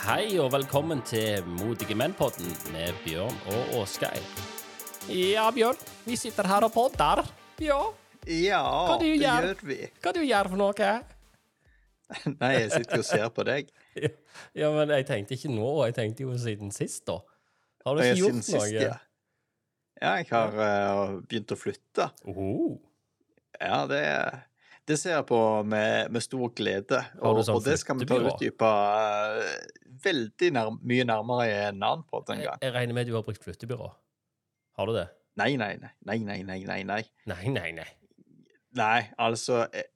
Hei og velkommen til Modige menn-podden med Bjørn og Åsgeir. Ja, Bjørn, vi sitter her og podder. Ja, Ja, Hva det gjør? gjør vi. hva du gjør for noe? Nei, jeg sitter jo og ser på deg. Ja, men jeg tenkte ikke nå, jeg tenkte jo siden sist, da. Har du ikke er gjort noe? sist, ja. Ja, jeg har uh, begynt å flytte. Oh. Ja, det, det ser jeg på med, med stor glede. Og, sånn og det skal vi ta utdype eh, veldig nær, mye nærmere i en annen podd en gang. jeg regner med du har brukt flyttebyrå. Har du det? Nei, nei, nei. Nei, nei, nei, nei. Nei, Nei, nei, nei. nei altså eh,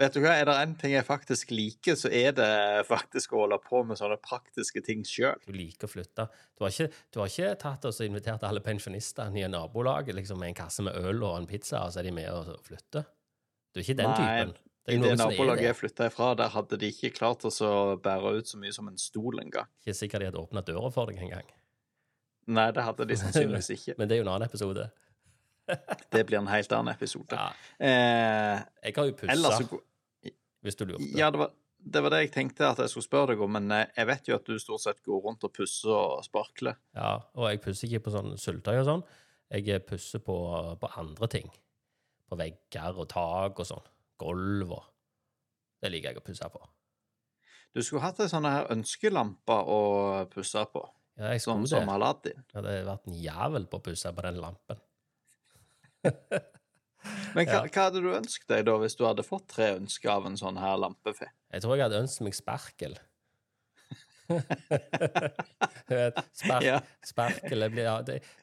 Vet du hva, er det en ting jeg faktisk liker, så er det faktisk å holde på med sånne praktiske ting sjøl. Du liker å flytte. Du har ikke, du har ikke tatt oss og invitert alle pensjonistene i nabolaget liksom, med en kasse med øl og en pizza, og så er de med og flytter? Du er ikke den typen. I det som er nabolaget jeg flytta ifra, der hadde de ikke klart å bære ut så mye som en stol engang. Ikke sikkert de hadde åpna døra for deg engang. Nei, det hadde de sannsynligvis ikke. Men det er jo en annen episode. Det blir en helt annen episode. Ja, Eh, jeg har jo pussa, så hvis du lurte. Ja, det var, det var det jeg tenkte at jeg skulle spørre deg om, men eh, jeg vet jo at du stort sett går rundt og pusser og sparkler. Ja, og jeg pusser ikke på sånn syltetøy og sånn. Jeg pusser på, på andre ting. På vegger og tak og sånn. Gulv og Det liker jeg å pusse på. Du skulle hatt ei sånn ønskelampe å pusse på, Ja, jeg skulle som det. Aladdin. Det hadde vært en jævel på å pusse på den lampen. Men hva, Ja. hva hadde du ønsket deg da, hvis du hadde fått tre ønsker av en sånn her lampefe? Jeg tror jeg hadde ønsket meg sperkel. Spark, Ja. Sperkel blir,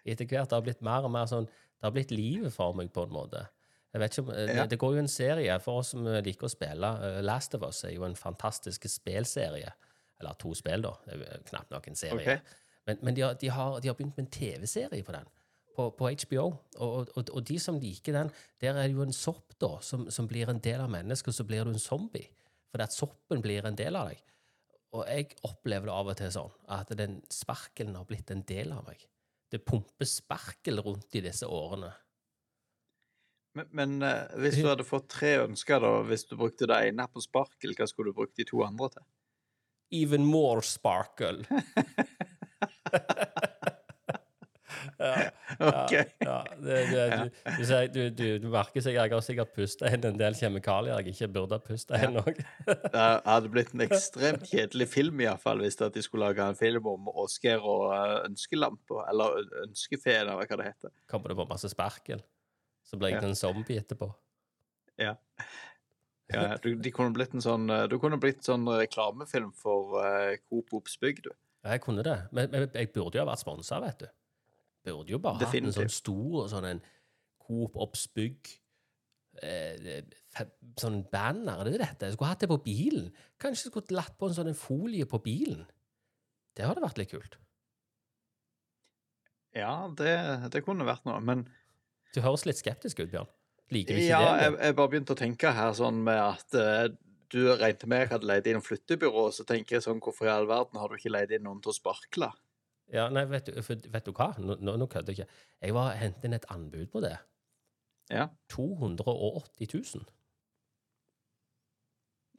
Etter hvert har det blitt mer og mer sånn Det har blitt livet for meg, på en måte. Jeg vet ikke om, Ja. det, går jo en serie for oss som liker å spille. eh, Last of Us er jo en fantastisk spelserie. Eller to spill, da. Det er jo knapt nok en serie. Okay. Men, men de, har, de, har, de har begynt med en TV-serie på den. På, på HBO. Og, og, og de som liker den, der er det jo en sopp da, som, som blir en del av mennesket, og så blir du en zombie. Fordi at soppen blir en del av deg. Og jeg opplever det av og til sånn at den sparkelen har blitt en del av meg. Det pumper sparkel rundt i disse årene. Men, men uh, hvis du hadde fått tre ønsker, da, hvis du brukte det ene på sparkel, hva skulle du brukt de to andre til? Even more sparkle. ja, Ok. ja, det, det, du, du, du, du, merker seg jeg har sikkert pusta inn en del kjemikalier jeg ikke burde pusta inn òg. Det hadde blitt en ekstremt kjedelig film, iallfall, hvis at de skulle lage en film om Åsgeir og eh, ønskelampa, eller ønskefeen, eller hva det heter. Kommer det på masse sparkel, så ble jeg Ja. en zombie etterpå. Ja. ja du, kunne blitt en sånn, eh, du kunne blitt sånn reklamefilm for uh, Coop Obsbygg, du. Ja, jeg kunne det. Men, men jeg burde jo ha vært sponsa, vet du. Burde jo bare hatt en sånn stor sånn en Coop Obsbygg eh, Sånn banner. Det er dette. Jeg skulle hatt det på bilen. Kanskje jeg skulle latt på en sånn en folie på bilen. Det hadde vært litt kult. Ja, det, det kunne vært noe, men Du høres litt skeptisk ut, Bjørn. Liker du ikke ja, det? jeg, jeg bare begynte å tenke her sånn med at uh, du regnet med jeg hadde leid inn flyttebyrå, så tenker jeg sånn, hvorfor i all verden har du ikke leid inn noen til å sparkle? Ja, nei, vet du, vet du hva? Nå, nå, kødder jeg ikke. Jeg var hentet inn et anbud på det. Ja. 280 000.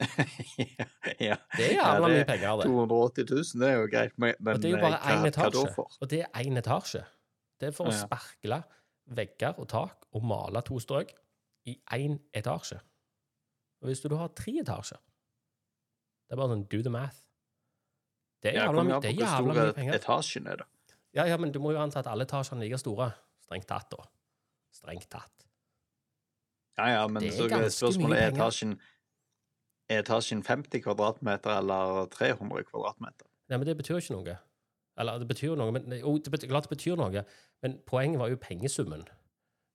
ja. Det er jævla mye penger, det. 280 000, det er jo greit, men, men Og det er jo eh, bare hva, én hva da etasje. for? Og det er én etasje. Det er for å Ja. Vegger og tak og male to strøk i én etasje. Og hvis du da har tre etasjer Det er bare sånn do the math. Det er jævla an det er jævla mye penger. etasjen er, da. Ja, ja, men du må jo anta at alle etasjene er like store. Strengt tatt, da. Strengt tatt. Ja, ja, men Det er så spørsmålet er etasjen er etasjen 50 kvadratmeter eller 300 kvadratmeter? Nei, men det betyr ikke noe. Eller det betyr jo noe, men jo, det betyr, klart det betyr noe. Men poenget var jo pengesummen.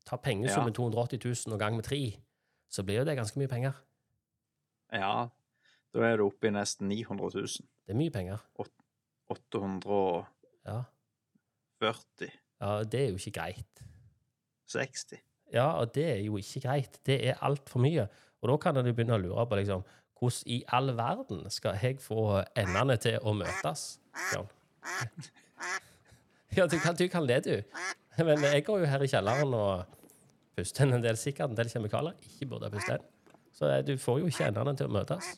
Ta pengesummen 280 000 og gang med tre, så blir jo det ganske mye penger. Ja, da er du oppe i nesten 900 000. Det er mye penger. 840 Ja. ja, det er jo ikke greit. 60. Ja, og det er jo ikke greit. Det er altfor mye. Og da kan en begynne å lure på liksom, hvordan i all verden skal jeg få endene til å møtes? Jan? Ja, du kan, du kan det, du. Men jeg går jo her i kjelleren og puster en del, sikkert en del kjemikalier. Ikke burde puste inn. Så eh, du får jo ikke endene til å møtes.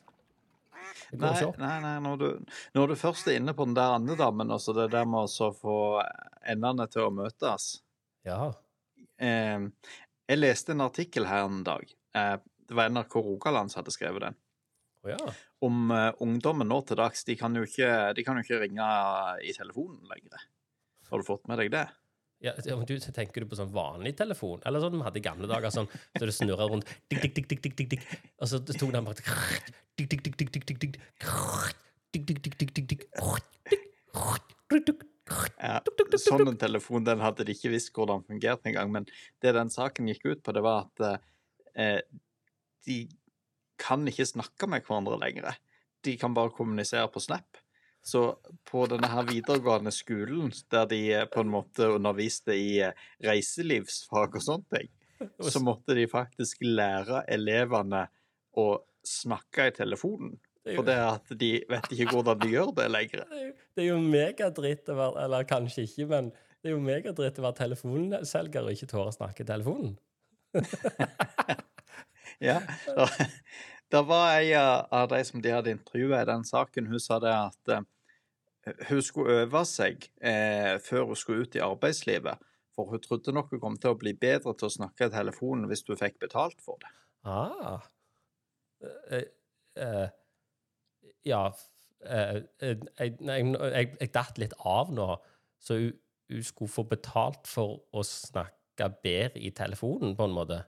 Nei, nei, nei når, du, når du først er inne på den der andre dammen, altså det der med å få endene til å møtes Ja. eh, Jeg leste en artikkel her en dag. Eh, det var NRK Rogaland som hadde skrevet den. Oh, ja. Om eh, ungdommen nå til dags. De kan, jo ikke, de kan jo ikke ringe i telefonen lenger. Har du fått med deg det? Ja, du, tenker du på sånn vanlig telefon? Eller sånn vi hadde i gamle dager, sånn, så det snurra rundt dik, dik, dik, dik, dik, dik. Og så tok den bare. Ja, sånn en telefon den hadde de ikke visst hvordan fungerte engang. Men det den saken gikk ut på, det var at eh, de kan ikke snakke med hverandre lenger. De kan bare kommunisere på Snap. Så på denne her videregående skolen, der de eh, på en måte underviste i eh, reiselivsfag og sånne ting, så måtte de faktisk lære elevene å snakke i telefonen. For det at de vet ikke hvordan de gjør det lenger. Er Det er jo megadritt å være Eller kanskje ikke, men det er jo megadritt å være telefonselger og ikke tåre å snakke i telefonen. Ja, da var ei av de som de hadde intervjua i den saken, hun sa det at eh, hun skulle øve seg eh, før hun skulle ut i arbeidslivet. For hun trodde nok hun kom til å bli bedre til å snakke i telefonen hvis hun fikk betalt for det. Ah. Eh, eh, ja eh, eh, jeg, jeg, jeg datt litt av nå, så hun, hun skulle få betalt for å snakke bedre i telefonen, på en måte.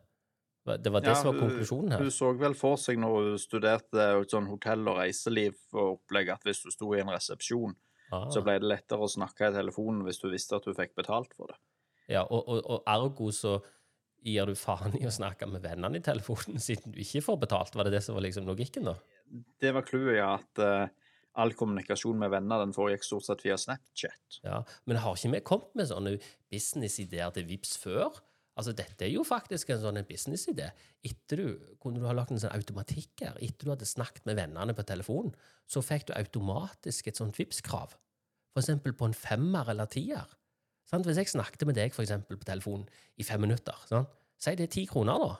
Det var det Ja, som var konklusjonen her. Hun så vel for seg når hun studerte sånn hotell- og reiseliv og opplegg, at hvis du sto i en resepsjon, Ah. så ble det lettere å snakke i telefonen hvis du visste at du fikk betalt for det. Ja, og, og, og ergo så gir du faen i å snakke med vennene i telefonen siden du ikke får betalt. Var det det som var liksom logikken, da? Det var clouet, ja, at uh, all kommunikasjon med venner den foregikk stort sett via Snapchat. Ja, Men har ikke vi kommet med sånne businessideer til Vips før? Altså, Dette er jo faktisk en sånn en businessidé. Etter du kunne du ha lagt en sånn automatikk her. Etter du hadde snakket med vennene på telefonen, så fikk du automatisk et sånt Vipps-krav. For eksempel på en femmer eller tier. Sant? Hvis jeg snakket med deg for eksempel, på telefonen i fem minutter, sant? si det er ti kroner, da.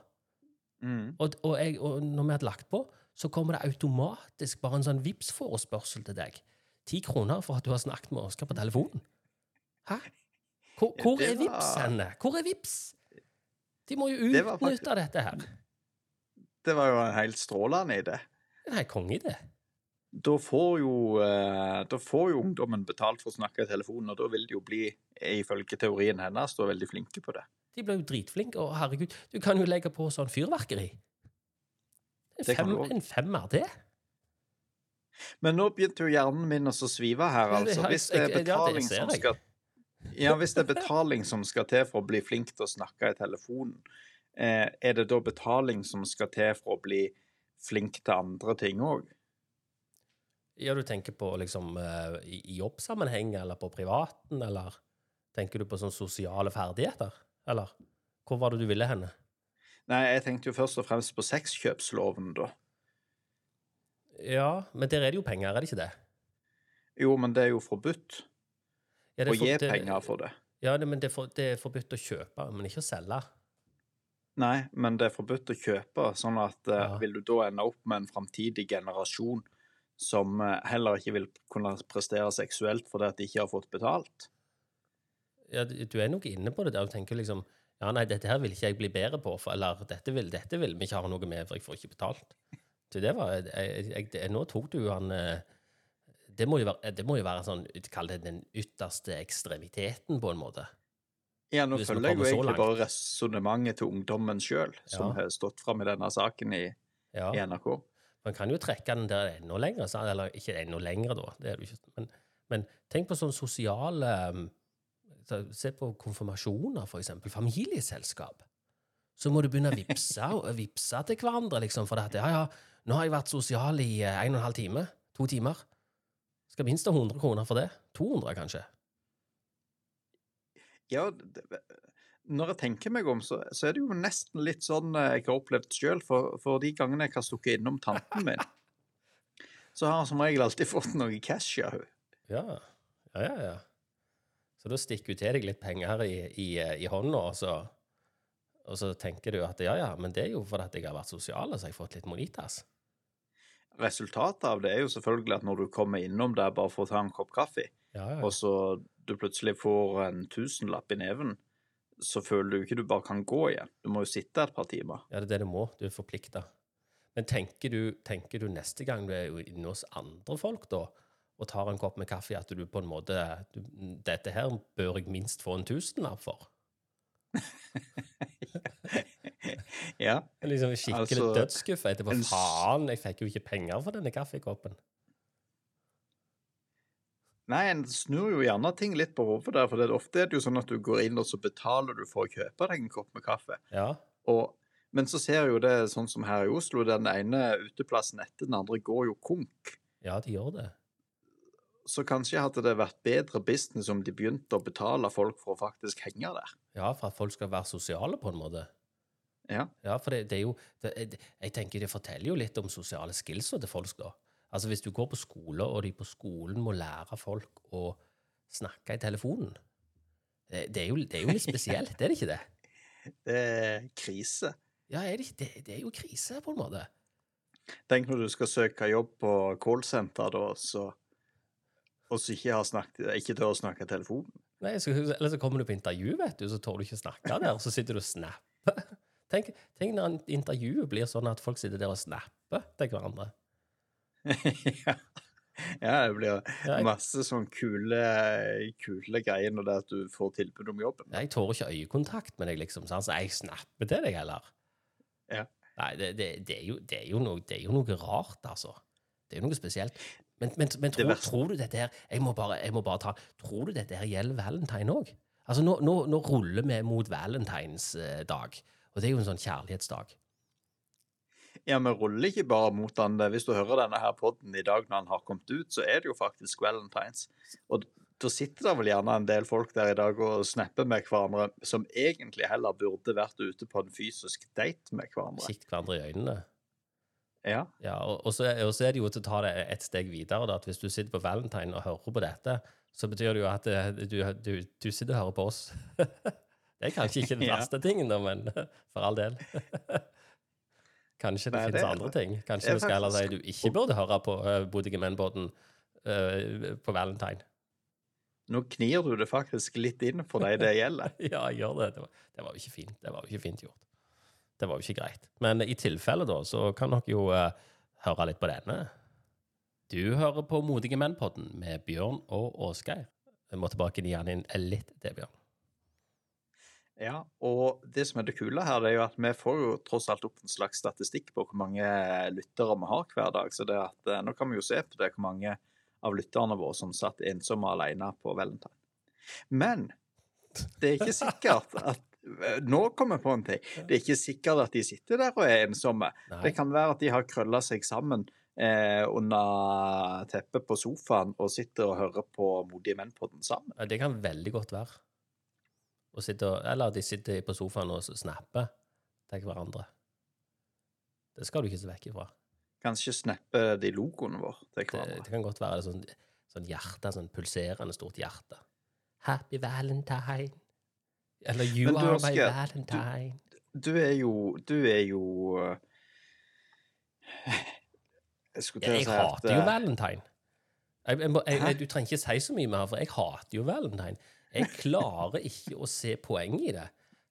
Mm. Og, og, jeg, og når vi hadde lagt på, så kommer det automatisk bare en sånn vips forespørsel til deg. Ti kroner for at du har snakket med Oskar på telefonen. Hæ? Hvor, hvor er Vipps henne? Hvor er Vipps? De må jo Det utnytte faktisk- dette her. Det var jo en helt strålende idé. Det helt en kongeidé. Da får, jo, eh, da får jo ungdommen betalt for å snakke i telefonen, og da vil de jo bli, ifølge teorien hennes, da veldig flinke på det. De blir jo dritflinke. Og herregud, du kan jo legge på sånn fyrverkeri. En, Det fem, en femmer, det? Men nå begynte jo hjernen min å svive her, altså. Hvis det er betaling som skal Ja, hvis det er betaling som skal til for å bli flink til å snakke i telefonen, eh, er det da betaling som skal til for å bli flink til andre ting òg? Ja, du tenker på liksom eh, i, jobbsammenheng, eller på privaten, eller tenker du på sånne sosiale ferdigheter? Eller hvor var det du ville henne? Nei, jeg tenkte jo først og fremst på sexkjøpsloven, da. Ja, men der er det jo penger, er det ikke det? Jo, men det er jo forbudt Ja, for- gi penger for det. Ja, det, men det er, for, det er forbudt å kjøpe, men ikke å selge. Nei, men det er forbudt å kjøpe, sånn at eh, Ja. vil du da ende opp med en framtidig generasjon som eh, heller ikke vil kunne prestere seksuelt fordi at de ikke har fått betalt? Ja, du du er nok inne på det der og tenker liksom ja, nei, dette her vil ikke jeg bli bedre på, for, eller dette vil, dette vil vi ikke ha noe med, for jeg får ikke betalt. Så det var, jeg, jeg, jeg, Nå tok du han eh, Det må jo være, det må jo være sånn, kall det den ytterste ekstremiteten, på en måte. Ja, nå Hvis følger jeg jo egentlig bare resonnementet til ungdommen sjøl, som Ja. har stått fram i denne saken i, Ja. i NRK. Man kan jo trekke den der enda lenger, eller ikke enda lenger, da. Det er det ikke. Men, men tenk på sånn sosiale um, Se på konfirmasjoner, for eksempel. Familieselskap. Så må du begynne å vippse og vippse til hverandre, liksom, for at ja, ja, nå har jeg vært sosial i eh, en og en halv time. To timer. Skal minst ha 100 kroner for det. 200, kanskje. Ja, det, når jeg tenker meg om, så, så er det jo nesten litt sånn eh, jeg har opplevd sjøl, for, for de gangene jeg har stukket innom tanten min, så har jeg som regel alltid fått noe cash av henne. Ja, ja, ja. ja. Så da stikker hun til deg litt penger i, i, i hånda, og så, Og så tenker du at ja, ja, men det er jo fordi jeg har vært sosial, så har jeg fått litt monitas. Resultatet av det er jo selvfølgelig at når du kommer innom der bare for å ta en kopp kaffe, Ja, ja. og så du plutselig får en tusenlapp i neven, så føler du ikke du bare kan gå igjen. Du må jo sitte et par timer. Ja, det er det du må. Du er forplikta. Men tenker du, tenker du neste gang du er inne hos andre folk, da, og tar en kopp med kaffe, at du på en måte du, Dette her bør jeg minst få en tusenlapp for? Ja. Liksom skikkelig Altså, dødsskuffa etterpå. en Faen, jeg fikk jo ikke penger for denne kaffekoppen. Nei, en snur jo gjerne ting litt på hodet der, for det er ofte er det jo sånn at du går inn og så betaler du for å kjøpe deg en kopp med kaffe. Ja. Og, men så ser jo det sånn som her i Oslo, den ene uteplassen etter den andre går jo konk. ja, de gjør det. Så kanskje hadde det vært bedre business om de begynte å betale folk for å faktisk henge der. Ja, for at folk skal være sosiale, på en måte. Ja. Ja, for det, det er jo det, Jeg tenker det forteller jo litt om sosiale skills til folk, da. Altså Hvis du går på skole, og de på skolen må lære folk å snakke i telefonen Det, det, er, jo, det er jo litt spesielt, det er det ikke det? Det er krise. Ja, er det, det er jo krise, på en måte. Tenk når du skal søke jobb på callsenter, da, så og så ikke, har snakket, ikke tør å snakke i telefonen. Nei, så, Eller så kommer du på intervju, vet du, så tør du ikke snakke der, og så sitter du og snapper. Tenk, tenk når intervjuet blir sånn at folk sitter der og snapper til hverandre. ja. ja, det blir masse sånn kule, kule greier når det er at du får tilbud om jobben. jeg tårer ikke øyekontakt med deg, liksom, så jeg snapper til deg heller. Ja. Nei, det, det, det, er jo, det, er noe, det er jo noe rart, altså. Det er jo noe spesielt. Men, men, men tror, tror du dette her jeg må, bare, jeg må bare ta Tror du dette her gjelder valentine òg? Altså, nå, nå, nå ruller vi mot valentinsdag, og det er jo en sånn kjærlighetsdag. Ja, vi ruller ikke bare mot den. Hvis du hører denne her podden i dag når han har kommet ut, så er det jo faktisk valentines. Og da sitter det vel gjerne en del folk der i dag og snapper med hverandre, som egentlig heller burde vært ute på en fysisk date med hverandre. Kikk hverandre i øynene. Ja. Ja, og, og, så, og så er det jo til å ta det et steg videre, da, at hvis du sitter på valentine og hører på dette, så betyr det jo at eh, du, du, du sitter og hører på oss. det er kanskje ikke den verste tingen, da, men for all del. Kanskje det Nei, det finnes er- andre ting. Kanskje du skal heller si du ikke burde høre på uh, Bodige menn-båten eh, på valentine. Nå knir du det faktisk litt inn for deg det gjelder. ja, jeg gjør det. Det var, det var jo ikke fint. Det var jo ikke fint gjort. Det var jo ikke greit. Men i tilfelle, da, så kan dere jo uh, høre litt på denne. Du hører på Modige menn-podden med Bjørn og Åsgeir. Vi må tilbake igjen inn litt til Bjørn. Ja, og det som er det kule her, det er jo at vi får jo tross alt opp en slags statistikk på hvor mange lyttere vi har hver dag. Så det at, eh, nå kan vi jo se på det, hvor mange av lytterne våre som satt ensomme alene på Valentine. Men det er ikke sikkert at Nå kommer jeg på en ting. Det er ikke sikkert at de sitter der og er ensomme. Nei. Det kan være at de har krølla seg sammen eh, under teppet på sofaen og sitter og hører på Modige menn på den sammen. Ja, Det kan veldig godt være. Og sitte og, eller de sitter på sofaen og snapper til hverandre. Det skal du ikke se vekk ifra. Kanskje snapper de logoene våre til Det, hverandre. det kan godt være sånn, sånn hjerte, sånn pulserende stort hjerte. Happy Valentine. Eller You du, are my Valentine. Du er jo Du er jo eh, Jeg skulle til å si at hater jo eh, Valentine. Jeg, jeg, jeg, jeg, du trenger ikke si så mye mer, for jeg hater jo Valentine. Jeg klarer ikke å se poenget i det.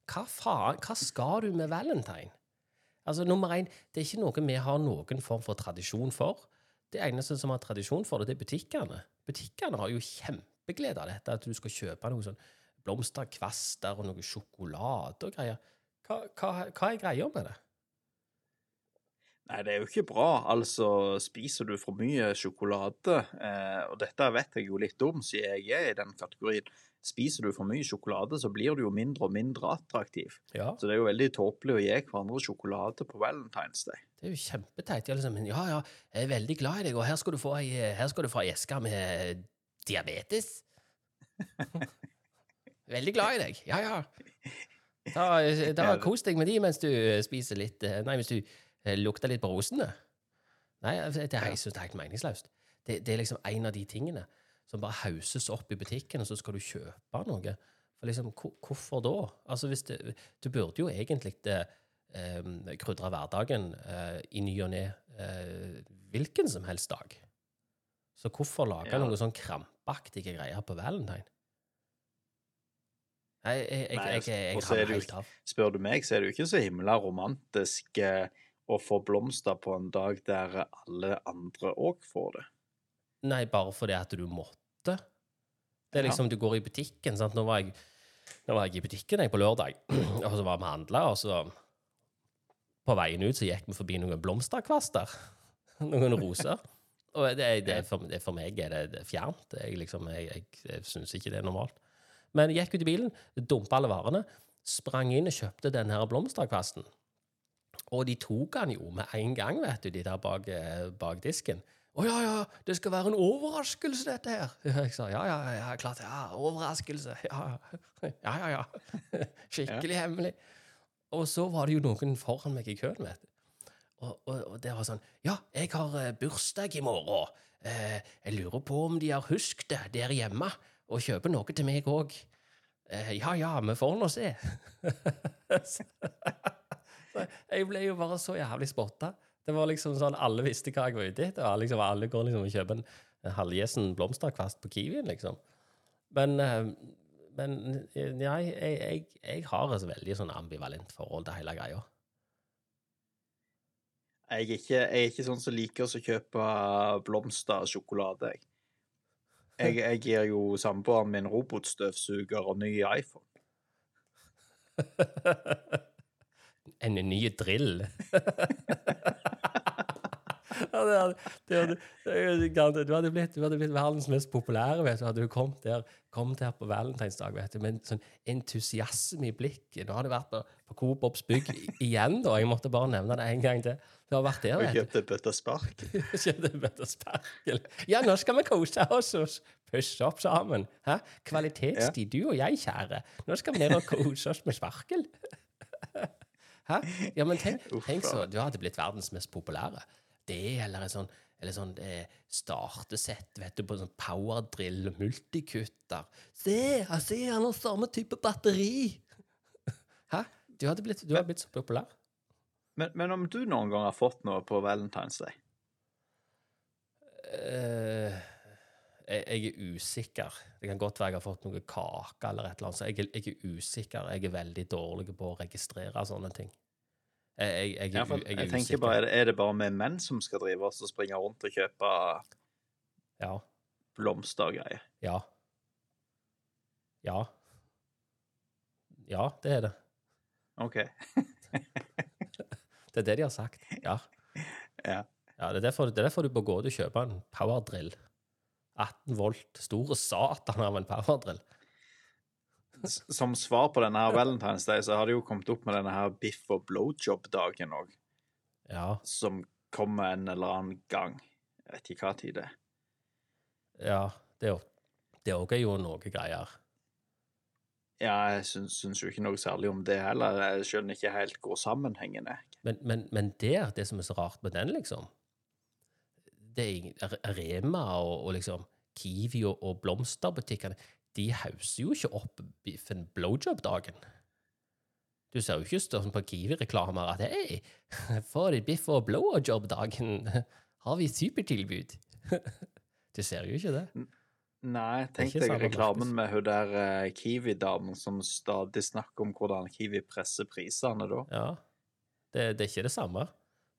Hva faen? Hva skal du med Valentine? Altså, nummer én, det er ikke noe vi har noen form for tradisjon for. Det eneste som har tradisjon for det, det er butikkene. Butikkene har jo kjempeglede av dette, at du skal kjøpe noe sånn blomsterkvaster og noe sjokolade og greier. Hva, hva, hva er greia med det? Nei, det er jo ikke bra. Altså, spiser du for mye sjokolade, eh, og dette vet jeg jo litt om, siden jeg er i den kategorien. Spiser du for mye sjokolade, så blir du jo mindre og mindre attraktiv. Ja. Så det er jo veldig tåpelig å gi hverandre sjokolade på Valentine's Day. Det er jo kjempeteit. Liksom, ja, ja, jeg er veldig glad i deg, og her skal du få ei, her skal du få ei eske med diabetes. veldig glad i deg. Ja, ja. Da, da kos deg med de mens du spiser litt eh, Nei, hvis du eh, lukter litt på rosene. Nei, det, jeg synes det er helt meningsløst. Det, det er liksom en av de tingene som bare hauses opp i butikken, og så skal du kjøpe noe For liksom, hvor- hvorfor da? Altså, hvis det, Du burde jo egentlig det, eh, krydre hverdagen eh, i ny og ne eh, hvilken som helst dag. Så hvorfor lage Ja. noen sånn krampaktige greier på valentine? Nei, jeg, jeg, Nei, jeg, jeg, jeg, det jo helt av. Spør du meg, så er det jo ikke så himla romantisk eh, å få blomster på en dag der alle andre òg får det. Nei, bare fordi at du måtte. Det er liksom, Du går i butikken. sant? Nå var jeg, nå var jeg i butikken jeg på lørdag, og så var vi handla, og så På veien ut så gikk vi forbi noen blomsterkvaster. Noen roser. Og det, det, for, det, for meg er det, det er fjernt. Jeg, liksom, jeg, jeg, jeg syns ikke det er normalt. Men jeg gikk ut i bilen, dumpa alle varene, sprang inn og kjøpte den her blomsterkvasten. Og de tok han jo med en gang, vet du, de der bak, eh, bak disken. Å ja, ja, det skal være en overraskelse, dette her. Jeg sa ja, ja, ja, klart, ja, overraskelse. Ja, ja, ja. ja. Skikkelig hemmelig. Og så var det jo noen foran meg i køen, vet du. Og, og, og det var sånn Ja, jeg har eh, bursdag i morgen. Eh, jeg lurer på om de har husket det der hjemme, og kjøper noe til meg òg. Eh, ja, ja, vi får nå se. så jeg ble jo bare så jævlig spotta. Det var liksom sånn, Alle visste hva jeg var ute etter. Alle, Liksom, alle går liksom og kjøper en, en halvgjesen blomsterkvast på Kiwien, liksom. Men, eh, men ja, jeg, jeg, jeg har et veldig sånn ambivalent forhold til hele greia. Jeg er ikke, jeg er ikke sånn som liker å kjøpe blomster og sjokolade, jeg. Jeg, jeg gir jo samboeren min robotstøvsuger og ny iPhone. en ny drill. hadde, du, hadde blitt, du hadde blitt verdens mest populære, vet du. Hadde du kommet der, kommet der på valentinsdag vet du, med en sånn entusiasme i blikket. Nå har du vært på, på Coop Ops bygg igjen, da. Jeg måtte bare nevne det en gang til. Du har vært der, vet du. kjøpte bøtte spark. Kjøpte bøtte sparkel. Ja, nå skal vi kose oss og pusse opp sammen. Hæ? Kvalitetstid, du og jeg, kjære. Nå skal vi ned og kose oss med sparkel. Hæ? Ja, men tenk, tenk så, du hadde blitt verdens mest populære. Det, eller en sånn, eller sånn eh, startesett, vet du, på sånn powerdrill, multikutter. Se, jeg ser han har samme type batteri! Hæ? Du hadde blitt, du hadde blitt så populær. Men, men om du noen gang har fått noe på Valentine's Day? Uh, jeg, jeg er usikker. Det kan godt være jeg har fått noe kake eller et eller annet. Så jeg, jeg er usikker. Jeg er veldig dårlig på å registrere sånne ting. Jeg, jeg, jeg, jeg jeg er tenker bare, er det bare vi menn som skal drive oss og springe rundt og kjøpe Ja. blomster og greier? Ja. Ja. Ja, det er det. OK. Det er det de har sagt. Ja. Ja. ja det, er derfor, det er derfor du bør gå ut og kjøpe en powerdrill. 18 volt. Store satan av en powerdrill. Som svar på denne her Valentine's Day, så har de jo kommet opp med denne her biff og blowjob-dagen òg, Ja. som kommer en eller annen gang. Jeg vet ikke hva tid det er. ja. Det det òg er jo noe greier. Ja, jeg syns, syns jo ikke noe særlig om det heller. Jeg skjønner ikke helt hvor sammenhengen er. Men, men, men der, det som er så rart med den, liksom det er Rema og, og liksom Kiwi og, og blomsterbutikkene de hauser jo ikke opp biffen blowjob-dagen. Du ser jo ikke sånn på Kiwi-reklamer at hei, for biff og blowjob-dagen har vi supertilbud. Du ser jo ikke det. Nei, tenk deg reklamen med hun der eh, Kiwi-damen som stadig snakker om hvordan Kiwi presser prisene da. Ja. Det, det er ikke det samme.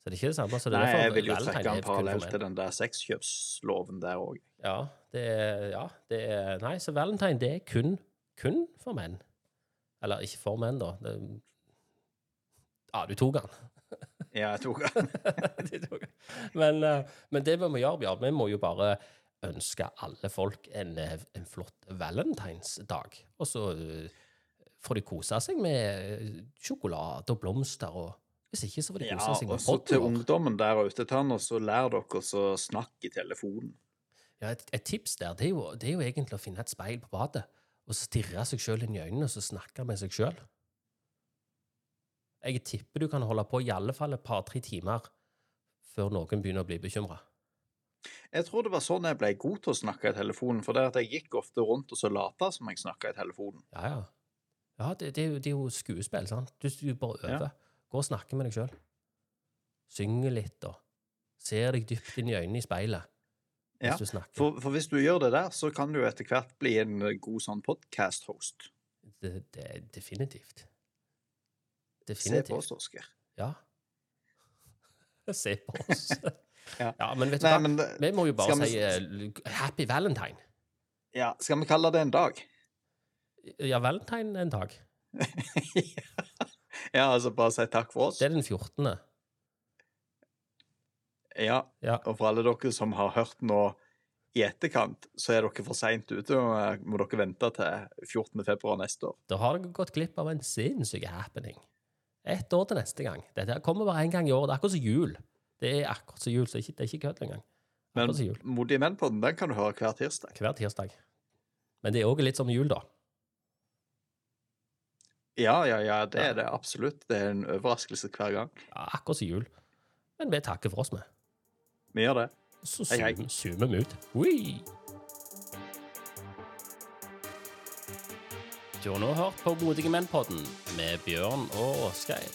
Så det er ikke det samme. Så det Nei, jeg vil jo trekke en parallell til den der sexkjøpsloven der òg. Ja, det er, ja, det er Nei, så valentine, det er kun, kun for menn. Eller ikke for menn, da. Det, ja, du tok den. Ja, jeg tok den. Men, eh, men det vi må gjøre, Bjørn, vi må jo bare ønske alle folk en, en flott valentinsdag. Og så eh, får de kose seg med eh, sjokolade og blomster, og hvis ikke, så får de Ja, kose seg og med så til podden vår. ungdommen der ute, ta nå så lær dere å snakke i telefonen. Ja, et, et tips der, det er, jo, det er jo egentlig å finne et speil på badet, og stirre seg sjøl inn i øynene og så snakke med seg sjøl. Jeg tipper du kan holde på i alle fall et par-tre timer før noen begynner å bli bekymra. Jeg tror det var sånn jeg ble god til å snakke i telefonen. For det at jeg gikk ofte rundt og så lata som jeg snakka i telefonen. Ja, ja. Ja, det, det, er, jo, det er jo skuespill, sant? Du, du bare øver. Ja. Gå og snakke med deg sjøl. Synge litt og ser deg dypt inn i øynene i speilet Ja, snakker. For, for hvis du gjør det der, så kan du etter hvert bli en god sånn podcast-host. Det, det er definitivt. Se på oss, Oskar. Ja. Se på oss. Ja. ja, men vet du Nei, hva? men det, Vi må jo bare vi- si eh, happy valentine. ja, skal vi kalle det en dag? Ja, valentine en dag. ja, altså bare si takk for oss. Det er den 14. Ja, Ja. og for alle dere som har hørt nå i etterkant, så er dere for seint ute, og må dere vente til 14. februar neste år. Da har dere gått glipp av en sinnssyk happening. Ett år til neste gang. Dette kommer bare én gang i året. Det er akkurat som jul. Det er akkurat som jul, så det er ikke, det ikke kødd engang. Men. Modige menn på den, den kan du høre hver tirsdag. Hver tirsdag. Men det er òg litt som jul, da. Ja, ja, ja, det Ja. er det absolutt. Det er en overraskelse hver gang. Ja, akkurat som jul. Men vi takker for oss, vi. Vi gjør det. Så Hei, hei. zoomer vi ut. Ui. Du har nå hørt på Modige menn-podden med Bjørn og Åsgeir.